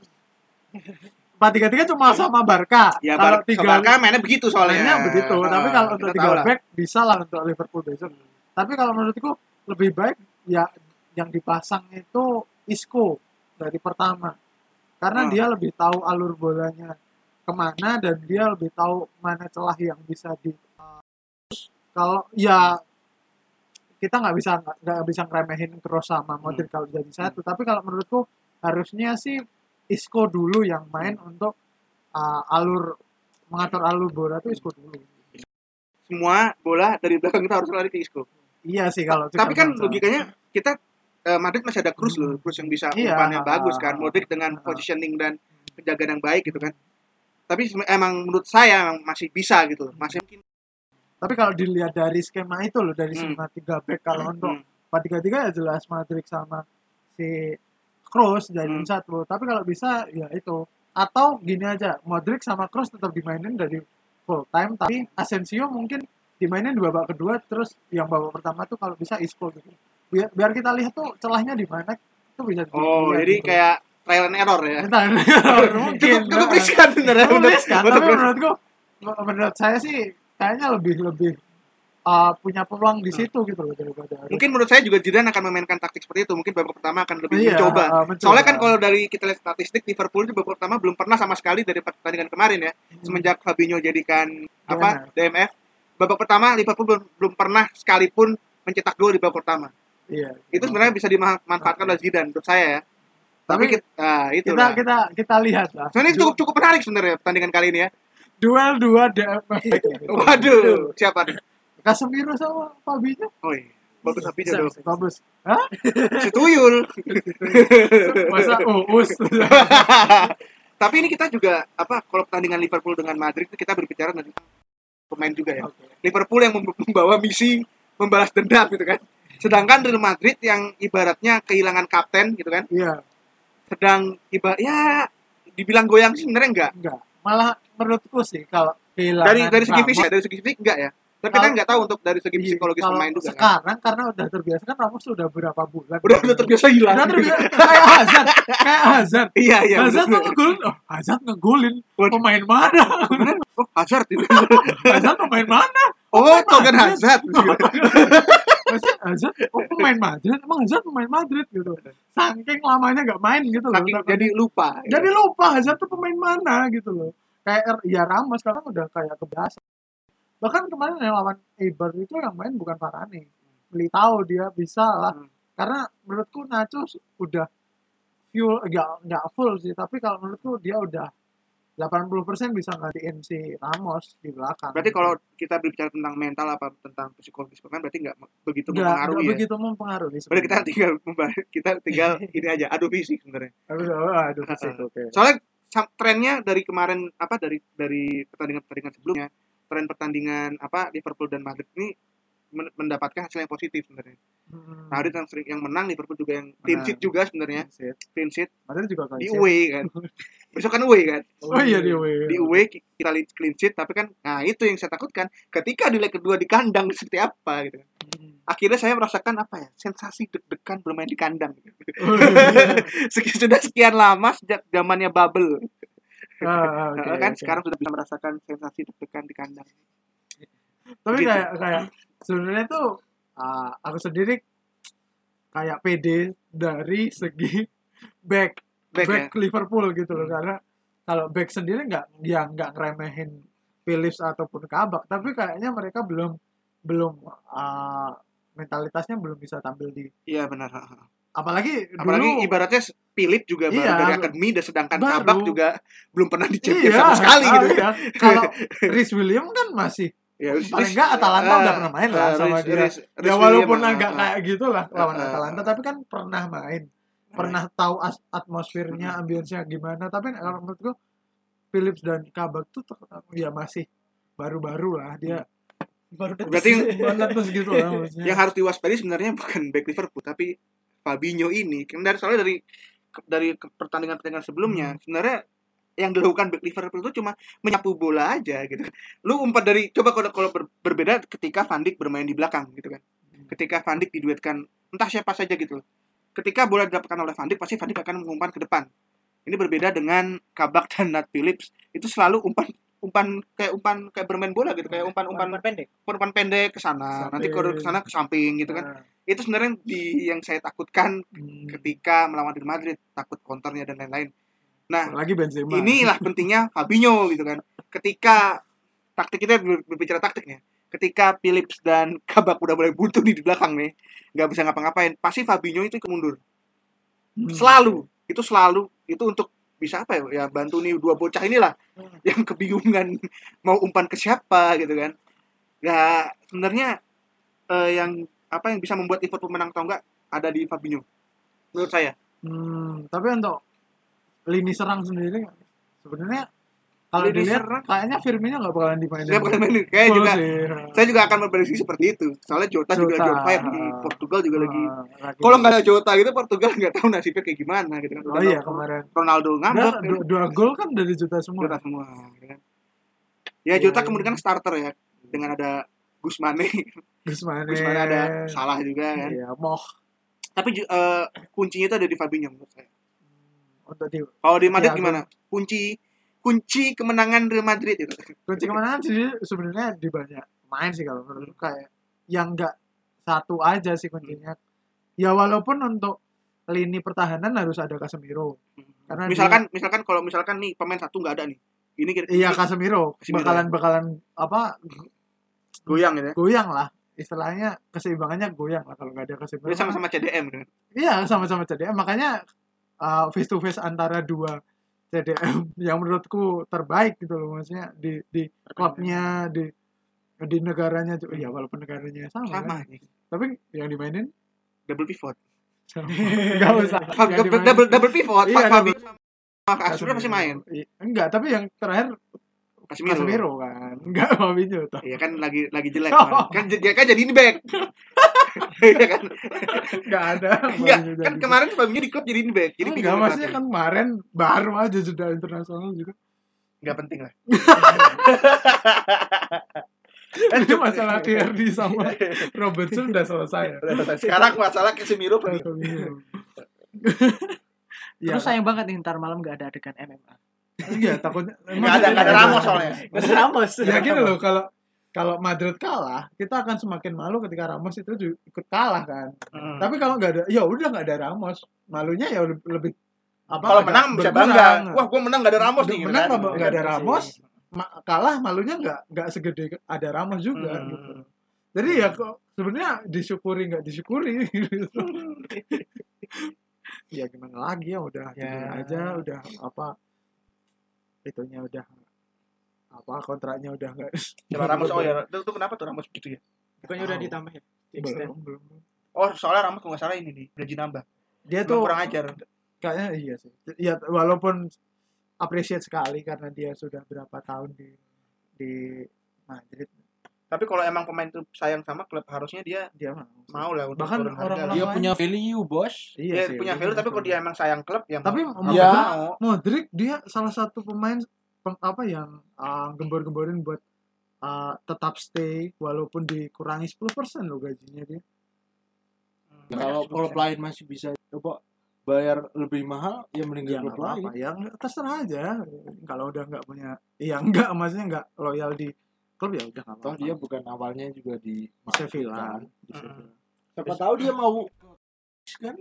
Empat tiga tiga cuma sama Barca. Ya kalau tiga Barca mainnya begitu soalnya. mainnya begitu. Ah, Tapi kalau untuk tiga lah. back bisa lah untuk Liverpool besok. Tapi kalau menurutku lebih baik ya yang dipasang itu Isco dari pertama. Karena Ah. dia lebih tahu alur bolanya ke mana dan dia lebih tahu mana celah yang bisa di kalau ya kita nggak bisa nggak bisa ngeremehin Kroos sama Modric kalau jadi satu tapi kalau menurutku harusnya sih Isco dulu yang main untuk uh, alur mengatur alur bola itu Isco dulu Semua bola dari belakang kita harus lari ke Isco. iya sih kalau Tapi kan Barca. logikanya kita eh, Madrid masih ada Cruz loh, Cruz yang bisa Iya. umpannya bagus kan. Modric dengan Ah. positioning dan penjagaan yang baik gitu kan. Tapi emang menurut saya emang masih bisa gitu. Masih mungkin tapi kalau dilihat dari skema itu loh dari Hmm. skema tiga back kalau untuk Hmm. empat tiga tiga ya jelas Madrid sama si Kroos jadi Hmm. satu tapi kalau bisa ya itu atau gini aja Modric sama Kroos tetap dimainin dari full time tapi Asensio mungkin dimainin di babak kedua terus yang babak pertama tuh kalau bisa Isco gitu biar, biar kita lihat tuh celahnya di mana itu bisa Oh, jadi gitu. kayak trial and error ya. Entah, mungkin Cukup nah. riskan. Cukup Untuk- riskan, tapi menurutku menurut saya sih kayaknya lebih lebih uh, punya peluang di situ gitu loh daripada Mungkin menurut saya juga Zidane akan memainkan taktik seperti itu. Mungkin babak pertama akan lebih Iya, mencoba. uh, mencoba. Soalnya kan kalau dari kita lihat statistik Liverpool itu babak pertama belum pernah sama sekali dari pertandingan kemarin ya. Hmm. Semenjak Fabinho jadikan apa DMF, babak pertama Liverpool belum, belum pernah sekalipun mencetak gol di babak pertama. Iya. Itu sebenarnya bisa dimanfaatkan oleh Zidane menurut saya ya. Tapi Tapi kita, nah, itu kita lah. kita kita lihat lah. Sebenarnya cukup cukup menarik sebenarnya pertandingan kali ini ya. Duel dua DFF. Waduh, siapa nih? Casemiro sama Fabinho. Oh iya. Bagus tapi bisa. Bagus. Hah? Si Tuyul. Masa uus. Tapi ini kita juga apa kalau pertandingan Liverpool dengan Madrid itu kita berbicara tentang pemain juga ya. Liverpool yang mem- membawa misi membalas dendam gitu kan. Sedangkan Real Madrid yang ibaratnya kehilangan kapten gitu kan. Iya, Sedang iba ya dibilang goyang sih sebenarnya enggak. enggak. Malah menurutku sih kalau kehilangan Dari dari segi fisik, dari segi fisik enggak ya. Tapi kita Kalau- nggak tahu untuk dari segi Iya, psikologis kalau pemain juga kan. sekarang karena udah terbiasa kan Ramos sudah berapa bulan Udah udah terbiasa hilang. udah terbiasa kayak Hazard kayak Hazard Iya iya. Hazard tuh bener. ngegolin oh, Hazard ngegolin Waduh. pemain mana Oh, Hazard itu. Hazard pemain mana Oh, Togan. Hazard. Maksudnya Hazard oh pemain Madrid. Emang Hazard pemain Madrid gitu. Saking lamanya nggak main gitu loh. Saking jadi lupa. jadi lupa Hazard tuh pemain mana gitu loh. Kayak ya Ramos sekarang udah kayak kebiasa. Bahkan kemarin yang lawan Eibar itu yang main bukan Varane. Tahu dia bisa lah. Hmm. karena menurutku Nacho udah full nggak nggak full sih. Tapi kalau menurutku dia udah 80% bisa gantiin si Ramos di belakang Berarti kalau kita berbicara tentang mental apa tentang psikologis pemain berarti nggak begitu nggak mempengaruhi nggak ya. begitu mempengaruhi Berarti kita tinggal kita tinggal ini aja adu fisik sebenarnya. aduh, aduh, fisik, oke Soalnya sam- trennya dari kemarin apa dari dari pertandingan-pertandingan sebelumnya, tren pertandingan apa Liverpool dan Madrid ini mendapatkan hasil yang positif sebenarnya. Hmm. Madrid yang sering yang menang, Liverpool juga yang clean sheet juga sebenarnya, Clean sheet. Madrid juga clean di away kan. Besok kan away kan. oh iya di away Di away ki- kita clean sheet tapi kan nah itu yang saya takutkan ketika di leg kedua di kandang seperti apa gitu kan. Hmm. Akhirnya saya merasakan apa ya? Sensasi deg-degan bermain di kandang. Oh, iya. Sudah sekian lama sejak zamannya bubble Ah, ah, oke, Eh, kan oke. sekarang sudah bisa merasakan sensasi deg-degan di kandang tapi gitu. kayak kayak sebenarnya tuh ah, aku sendiri kayak PD dari segi back back, back, ya Liverpool gitu Hmm. loh karena kalau back sendiri nggak ya nggak ngeremehin Phillips ataupun Kabak tapi kayaknya mereka belum belum ah, mentalitasnya belum bisa tampil di iya benar apalagi apalagi dulu ibaratnya Philip juga baru Iya, dari akademi dan sedangkan baru. Kabak juga belum pernah di iya, sama sekali ah, gitu iya. kalau Rhys William kan masih ya, paling nggak Atalanta udah pernah main lah sama dia. ya walaupun agak kayak gitulah lawan Eh, eh, Atalanta tapi kan pernah main. Pernah tahu as- atmosfernya ambience-nya gimana. Tapi kalau menurutku Phillips dan Kabak tuh ya masih baru-baru lah. Dia baru Berarti yang- netes gitu lah maksudnya. yang harus diwaspadai sebenarnya bukan back Liverpool tapi Fabinho ini. Kan dari soalnya dari dari ke- pertandingan-pertandingan sebelumnya Hmm. sebenarnya yang dilakukan back Liverpool itu cuma menyapu bola aja gitu lu umpat dari coba kalau kalau ber- berbeda ketika Van Dijk bermain di belakang gitu kan. Ketika Van Dijk diduetkan entah siapa saja gitu ketika bola didapatkan oleh Van Dijk pasti Van Dijk akan mengumpan ke depan. Ini berbeda dengan Kabak dan Nat Phillips. Itu selalu umpan umpan kayak umpan kayak bermain bola gitu kayak umpan-umpan umpan pendek? umpan pendek ke sana nanti kalau ke sana ke samping gitu kan. Nah, itu sebenarnya di yang saya takutkan hmm, ketika melawan Real Madrid takut counternya dan lain-lain nah lagi Benzema. inilah pentingnya Fabinho gitu kan. Ketika taktik kita ber- berbicara taktiknya ketika Phillips dan Kabak udah mulai buntu di belakang nih nggak bisa ngapa-ngapain pasti Fabinho itu ikut mundur. Hmm. selalu. Itu selalu. Itu untuk bisa apa ya, ya bantu nih dua bocah inilah yang kebingungan mau umpan ke siapa gitu kan. Ya sebenarnya eh, yang apa yang bisa membuat Liverpool menang atau enggak ada di Fabinho menurut saya. Hmm, tapi untuk lini serang sendiri sebenarnya kalau Lini dilihat serang? kayaknya Firmino nggak bakalan dimainin saya bukan main kayak juga sih. saya juga akan memprediksi seperti itu soalnya Jota, juga Jota. lagi on fire di Portugal juga lagi Ah, lagi. kalau nggak ada Jota gitu Portugal nggak tahu nasibnya kayak gimana gitu kan oh Udah iya tahu kemarin Ronaldo ngambek Nah, dua, dua gol kan dari Jota semua Jota semua gitu kan. ya Jota Iya. kemudian kan starter ya dengan ada Gusmane Gusmane Gusmane ada salah juga kan iya Moh tapi eh, kuncinya itu ada di Fabinho menurut saya untuk di kalau di Madrid Iya, gimana? kunci kunci kemenangan Real Madrid itu. Kunci kemenangan sih sebenarnya di banyak main sih kalau menurut kayak yang enggak satu aja sih kuncinya. Ya walaupun untuk lini pertahanan harus ada Casemiro. Karena misalkan misalkan kalau misalkan nih pemain satu nggak ada nih. Ini kira iya Casemiro. Casemiro. bakalan bakalan apa? Goyang gitu ya? Goyang lah. Istilahnya keseimbangannya goyang lah kalau nggak ada Dia keseimbangan. sama-sama CDM kan. Iya sama-sama CDM makanya face to face antara dua CDM yang menurutku terbaik gitu loh maksudnya di di klubnya di di negaranya juga ya walaupun negaranya sama, Sama. kan. tapi yang dimainin Double pivot. nggak usah double, double, double pivot. Iya, Fa- Fabi double- sama Asura pasti main. Iya, enggak tapi yang terakhir Casemiro. Casemiro kan enggak Fabinho tuh Iya kan lagi lagi jelek kan. Kan, j- kan jadi ini back. Iya kan? enggak ada Enggak, kan kemarin Fabinho di klub jadi ini back. Jadi Oh, enggak maksudnya pelatih. kan kemarin baru aja sudah internasional gitu Nggak penting lah. itu masalah KRD sama Robertson udah selesai ya Sekarang masalah Casemiro Fabinho. Fabinho. Iya, Terus sayang banget nih ntar malam nggak ada adegan MMA. Iya takutnya Nggak ada, nggak ada Ramos soalnya. Nggak ada Ramos. ya gini loh kalau kalau Madrid kalah kita akan semakin malu ketika Ramos itu juga ikut kalah kan Hmm. tapi kalau nggak ada ya udah nggak ada Ramos malunya ya lebih, lebih apa Kalau menang bisa bangga. Wah, gua menang nggak ada Ramos nih. menang kan? nggak ada Ramos ma- kalah malunya nggak nggak segede ada Ramos juga Hmm. gitu jadi ya kok sebenarnya disyukuri nggak disyukuri gitu. ya gimana lagi ya udah Ya. aja udah apa itunya udah apa kontraknya udah nggak Coba Ramos oh ya, itu, itu kenapa tuh Ramos begitu ya? Bukannya udah ditambah ya? Belum belum Oh, soalnya Ramos kalau nggak salah ini nih, gaji nambah. dia Emang tuh kurang ajar. kayaknya iya sih ya walaupun appreciate sekali karena dia sudah berapa tahun di di Madrid Tapi kalau emang pemain itu sayang sama klub, harusnya dia dia mau lah untuk Bahkan turun harga. orang-orang Dia lain- punya value, Bos. Dia sih, punya dia value, tapi kalau dia emang sayang klub, ya tapi mau. Ya. mau. Modric dia salah satu pemain pem- apa yang uh, gembor-gemborin buat uh, tetap stay walaupun dikurangi 10% loh gajinya dia. Hmm, Kalau kalau sukses. lain masih bisa coba bayar lebih mahal, ya mending Ya nggak klub lain. apa-apa, ya nggak- terserah aja. Kalau udah nggak punya, ya enggak maksudnya nggak loyal di klub ya udah nggak Toh dia bukan awalnya juga di Sevilla. kan. Di Sevilla. Siapa tahu dia mau kan?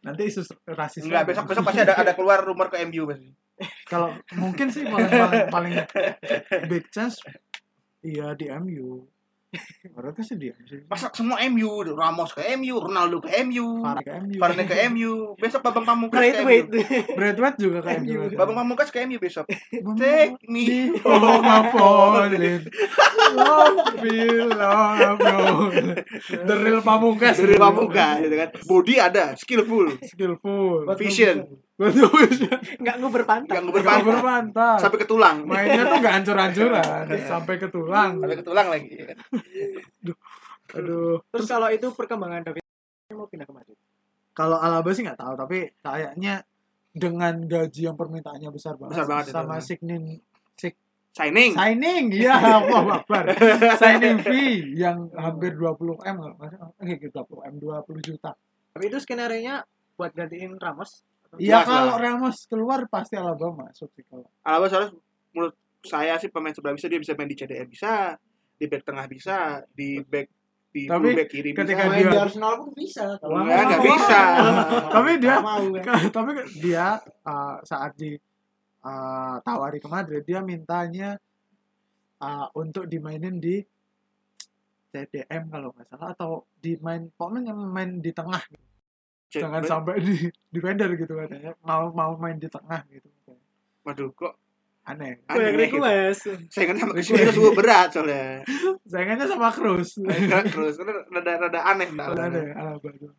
Nanti isu rasis. Enggak, besok besok pasti ada ada keluar rumor ke MU pasti. Kalau mungkin sih paling paling, paling big chance iya di MU. Menurutku sih di MU sih. Masa semua MU, Ramos ke MU, Ronaldo ke MU, Varane ke MU. Varane ke MU, besok Babang Pamungkas ke. MU. Braithwaite juga ke MU. Babang Pamungkas ke MU besok. Take me. Oh, my falling. Love me, love. The real pamungkas. Dari Pamungkas gitu kan. Body ada, skillful, Skillful. vision, Betul. vision. Nggak nguber pantat. yang Gak berpantat berpantat. sampai ke tulang. Mainnya tuh gak hancur-hancuran. Sampai ke tulang. Sampai ke tulang lagi. Aduh. Terus kalau itu perkembangan David mau pindah ke Madrid. Kalau Alaba sih gak tahu. Tapi kayaknya dengan gaji yang permintaannya besar banget. Besar banget itu. Sama signing Signing. signing iya wah akbar signing fee yang hampir 20 m nggak eh 20 m 20 juta Tapi itu skenario nya buat gantiin Ramos. Iya kalau lah. Ramos keluar pasti Alaba masuk sih kalau. Alaba soalnya menurut saya sih pemain sebelah bisa dia bisa main di CDM bisa, di back tengah bisa, di back di Tapi back kiri ketika bisa. Dia- di Arsenal pun bisa. Kalau Enggak, enggak bisa. Tapi dia kan. tapi dia uh, saat di uh, tawari ke Madrid dia mintanya uh, untuk dimainin di CDM kalau nggak salah atau di main pokoknya yang main di tengah Cek, jangan sampai di defender gitu katanya mau mau main di tengah gitu Waduh, kok aneh aneh gitu. request. Saingannya sama Casemiro sungguh berat soalnya. saingannya sama Cruz Terus rada rada aneh nah. Udah ada Alaba tuh.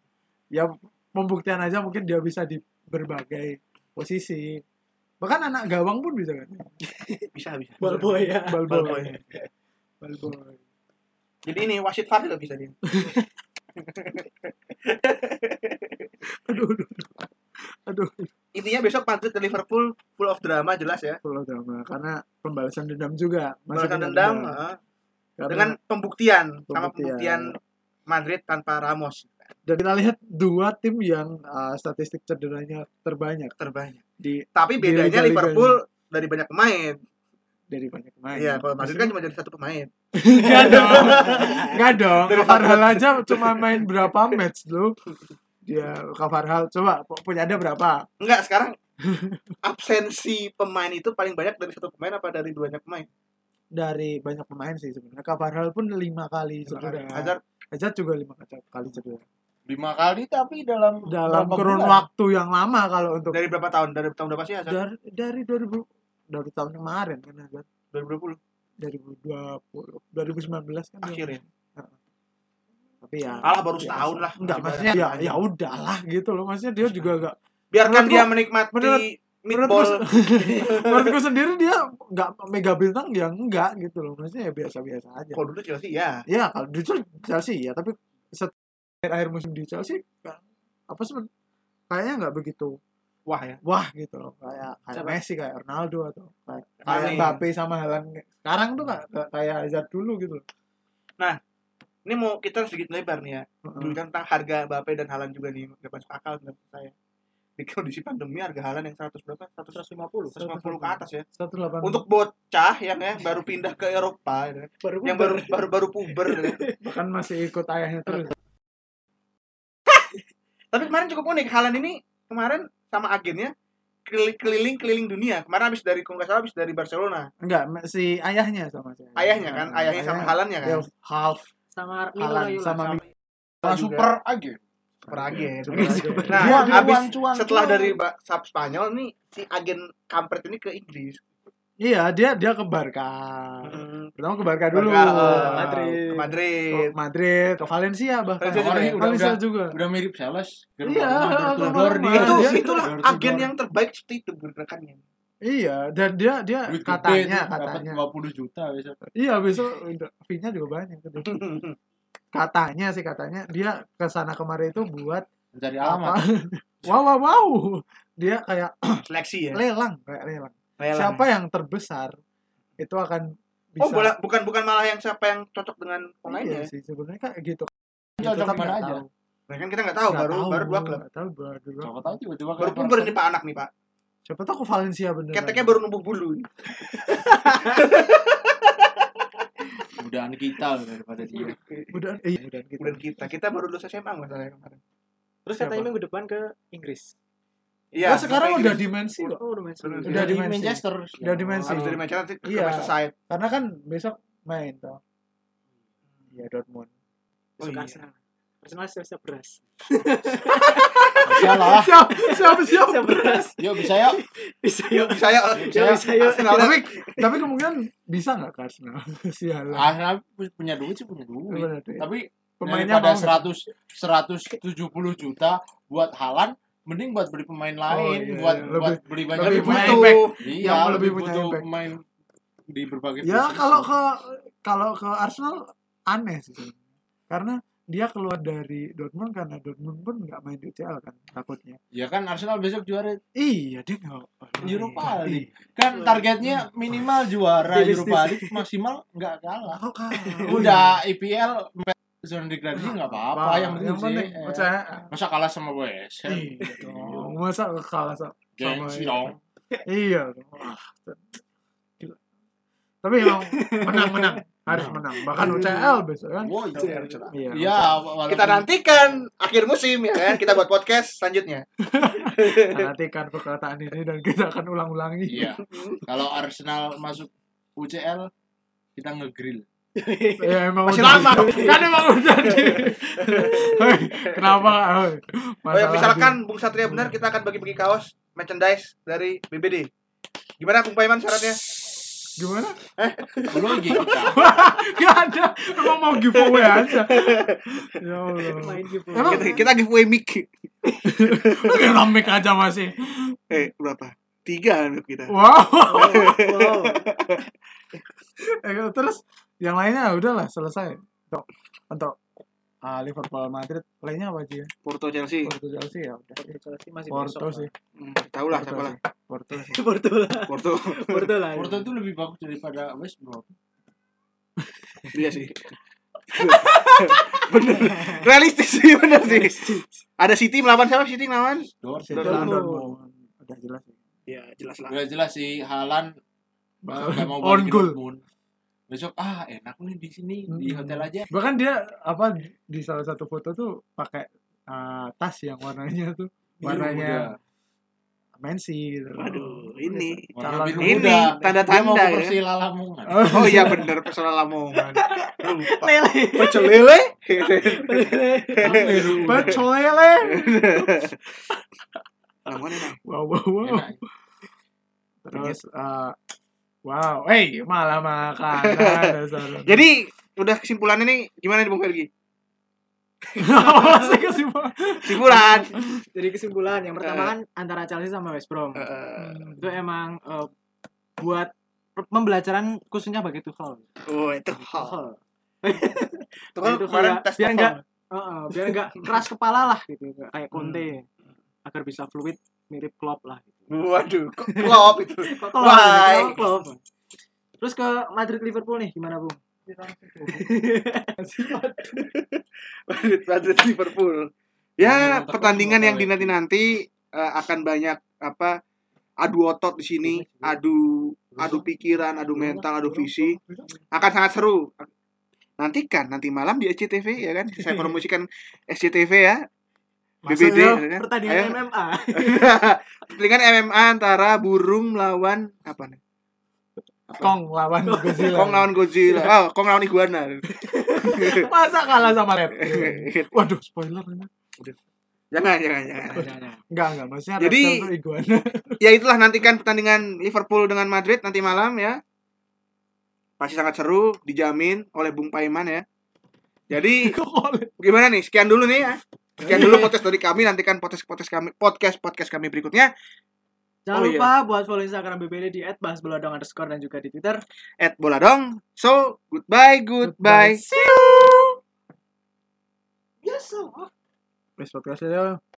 Ya pembuktian aja mungkin dia bisa di berbagai posisi. Bahkan anak gawang pun bisa kan. Bisa bisa. Ball boy ya. Ball Ball boy. boy. Ball boy. Jadi ini wasit juga bisa dia. Aduh, aduh. Aduh, Intinya besok Madrid ke Liverpool full of drama jelas ya. full drama karena pembalasan dendam juga. Balasan kena dendam heeh. Karena- dengan pembuktian sama Pembuktian. pembuktian Madrid tanpa Ramos dan kita lihat dua tim yang uh, statistik cederanya terbanyak terbanyak. di Tapi Di bedanya liga-liganya. Liverpool dari banyak pemain. dari banyak pemain. Iya, kalau Madrid kan cuma jadi satu pemain. Enggak dong. Enggak dong. Kavarhal aja cuma main berapa match lu? Dia Kavarhal coba punya ada berapa? Enggak, sekarang absensi pemain itu paling banyak dari satu pemain apa dari banyak pemain? dari banyak pemain sih sebenarnya. Carvajal pun lima kali cedera. kali. Hazard Hazard juga lima kali cedera. lima kali tapi dalam Dalam kurun bulan? waktu yang lama kalau untuk dari berapa tahun? Dari tahun berapa sih Hazard? dari dari 2000 dari tahun kemarin kan Hazard 2020 2020 2019 kan dia- akhir ya. Tapi ya Alah baru biasa. setahun lah. enggak maksudnya ya ya udahlah gitu loh maksudnya dia juga enggak Biarkan menurut dia gua- menikmati menurut- meatball. menurutku sendiri dia enggak mega bintang ya enggak gitu loh maksudnya ya biasa-biasa aja Kalau dulu Chelsea ya. ya kalau di Chelsea ya tapi setelah akhir musim di Chelsea kan, apa sih kayaknya nggak begitu Wah ya. wah gitu loh kayak kayak Siapa? Messi kayak Ronaldo atau kayak, kayak Mbappe sama Haaland sekarang tuh kayak kayak Hazard dulu gitu loh Ini mau kita sedikit lebar nih ya. Tentang harga Mbappe dan Haaland juga nih. Gak masuk akal menurut saya. Di kondisi pandemi harga Haaland yang 100 berapa? 150. 150 ke atas ya. 180 Untuk bocah yang ya baru pindah ke Eropa ya. baru yang baru baru baru puber ya. bahkan masih ikut ayahnya terus Tapi kemarin cukup unik. Haaland ini kemarin sama agennya keliling keliling keliling dunia. Kemarin habis dari kalau nggak salah habis dari Barcelona. enggak si ayahnya sama si Ayahnya kan, ayahnya sama Haalandnya kan. half sama Milo Haaland Raiola. sama Sama super agen super agen. Super agen. Nah, Dia- dia habis cuan-cuan, setelah cuan. dari sub Spanyol nih si agen kampret ini ke Inggris. iya dia dia ke Barca pertama ke Barca dulu Barca, eh, Ke Madrid. Ke ke Madrid. Madrid ke Valencia bahkan Valencia juga Valencia, ya? Udah- udah- juga udah mirip sales Iya, rumah. dia itu itulah agen yang terbaik seperti itu gerakannya. Iya dan dia dia Duit katanya dapat katanya 50 juta besok iya besok fee-nya juga banyak katanya sih katanya dia ke sana kemari itu buat mencari apa alamat wow wow wow dia kayak Seleksi ya. lelang kayak lelang Lelang. siapa yang terbesar itu akan Oh, bisa bola, bukan bukan malah yang siapa yang cocok dengan iya pemainnya. sih sebenarnya kayak gitu cocok Tetap mana aja tahu. Nah, kan kita nggak tahu Nggak baru tahu, baru dua klub. tahu baru dua tahu tiba-tiba Baru puber nih Pak anak nih Pak. Siapa tahu ke Valencia bener Keteknya baru numbuh bulu. mudahan kita loh daripada dia udah iya udah gitu Kemudian kita kita baru lulus SMA masalahnya kemarin. Terus katanya minggu depan ke Inggris. Iya. oh, sekarang udah dimensi loh Oh, udah main Udah Udah di di Manchester. Manchester Udah di Manchester. Habis dari Manchester ke Iya. Merseyside. karena kan besok main toh ya Dortmund Oh, iya. Arsenal. Arsenal siap-siap beras. bisa lah siap siap siap Siap beras. yuk bisa yuk Bisa yuk. Bisa ya. Bisa, bisa, yuk. Arsenal. tapi tapi kemungkinan bisa nggak ke Arsenal sialan Arsenal punya duit sih punya duit tapi pemainnya daripada mau 100 170 juta buat Halan mending buat beli pemain lain iya, buat iya. buat Lebih- beli banyak lebih pemain butuh. impact. iya yang lebih lebih butuh impact. pemain di berbagai ya posisi. kalau ke kalau ke Arsenal aneh sih karena dia keluar dari Dortmund karena Dortmund pun nggak main di UCL kan takutnya ya kan Arsenal besok juara iya dia nggak Europa Iya. League. kan targetnya minimal juara. Europa League maksimal nggak kalah Oh, kan. udah IPL zona degradasi nggak apa-apa yang penting yang penting UCL. UCL. masa kalah sama WS Iya dong. Masa kalah sa- sama gengsi dong Iya dong. Tapi emang menang-menang harus menang. Bahkan UCL besok kan. Wow, Iya. Iya. ya walaupun Kita nantikan akhir musim ya kan. Kita buat podcast selanjutnya. Kita nantikan perkataan ini dan kita akan ulang-ulangi. iya kalau Arsenal masuk UCL kita ngegrill Ya emang Masih udah- lama. Kan emang udah di. Kenapa? Oh ya, misalkan Bung Satria benar kita akan bagi-bagi kaos merchandise dari BBD. Gimana Bung Paiman syaratnya? Gimana? lu lagi kita Gak ada. Emang mau giveaway aja. Ya Allah. Main. Emang Kita, kita giveaway mic. keramik aja masih. Eh, berapa? Tiga mic kita. Wow. Wow. Eh, terus yang lainnya udahlah selesai untuk untuk ah, Liverpool Madrid lainnya apa aja ya Porto Chelsea. Porto Chelsea ya udah Chelsea masih Porto besok. sih Hmm, tahu lah siapa Porto lah. sih Porto sih Porto lah. Porto. Porto lah. Porto itu lebih bagus daripada West Brom Iya sih. bener. Realistis sih bener sih. Ada City melawan siapa? City melawan? Dortmund Dortmund. Udah jelas sih Ya, jelas lah. udah jelas sih Halan nggak mau on goal. Besok ah enak nih di sini di Hmm. hotel aja bahkan dia apa di- di salah satu foto tuh pakai ah, tas yang warnanya tuh warnanya dia. Mensi gitu. Waduh, ini. Calon ini, muda. tanda-tanda ya. Persila Lamongan. Oh iya bener personal Lamongan. Lupa. Lele. Pecel lele. Pecel lele. Lamongan. Wow wow wow. Enak. Terus eh, wow, hey malah makanan dasar. Jadi udah kesimpulannya nih gimana nih Bung Fergi? Masih kesimpulan. Kesimpulan. Jadi kesimpulan yang pertama Eh. kan antara Chelsea sama West Brom. Eh, Itu emang eh, buat pembelajaran khususnya bagi Tuchel. oh itu. Tuchel. Itu Itu kemarin tes biar enggak Heeh, biar enggak keras kepala lah gitu, kayak Conte. Agar bisa fluid mirip Klopp lah gitu. Waduh, kok klop itu. Klopp? Why? Klopp? Terus ke Madrid Liverpool nih gimana, Bung? Madrid, Madrid Liverpool. Ya, Mantap, pertandingan yang ya. dinanti-nanti eh, akan banyak apa adu otot di sini, adu adu pikiran, adu mental, adu visi. Akan sangat seru. Nantikan nanti malam di SCTV ya kan. Saya promosikan SCTV ya. Masuk BBD kan? Pertandingan Ayo. MMA. Pertandingan MMA antara burung melawan apa nih? Kong lawan Godzilla. Kong lawan Godzilla. Oh, Kong lawan iguana. Masa kalah sama Red? Waduh, spoiler ini. jangan, jangan, jangan. Enggak, enggak. Maksudnya Jadi- tuh iguana. ya itulah nantikan pertandingan Liverpool dengan Madrid nanti malam ya. Pasti sangat seru, dijamin oleh Bung Paiman ya. Jadi gimana nih? Sekian dulu nih ya. Sekian dulu podcast dari kami. Nantikan podcast podcast kami podcast podcast kami berikutnya. Jangan Oh, iya. lupa buat follow Instagram BBD di @bahasbeladong underscore dan juga di Twitter. At bola dong. So goodbye, goodbye. See you. Biasa. Please podcast aja.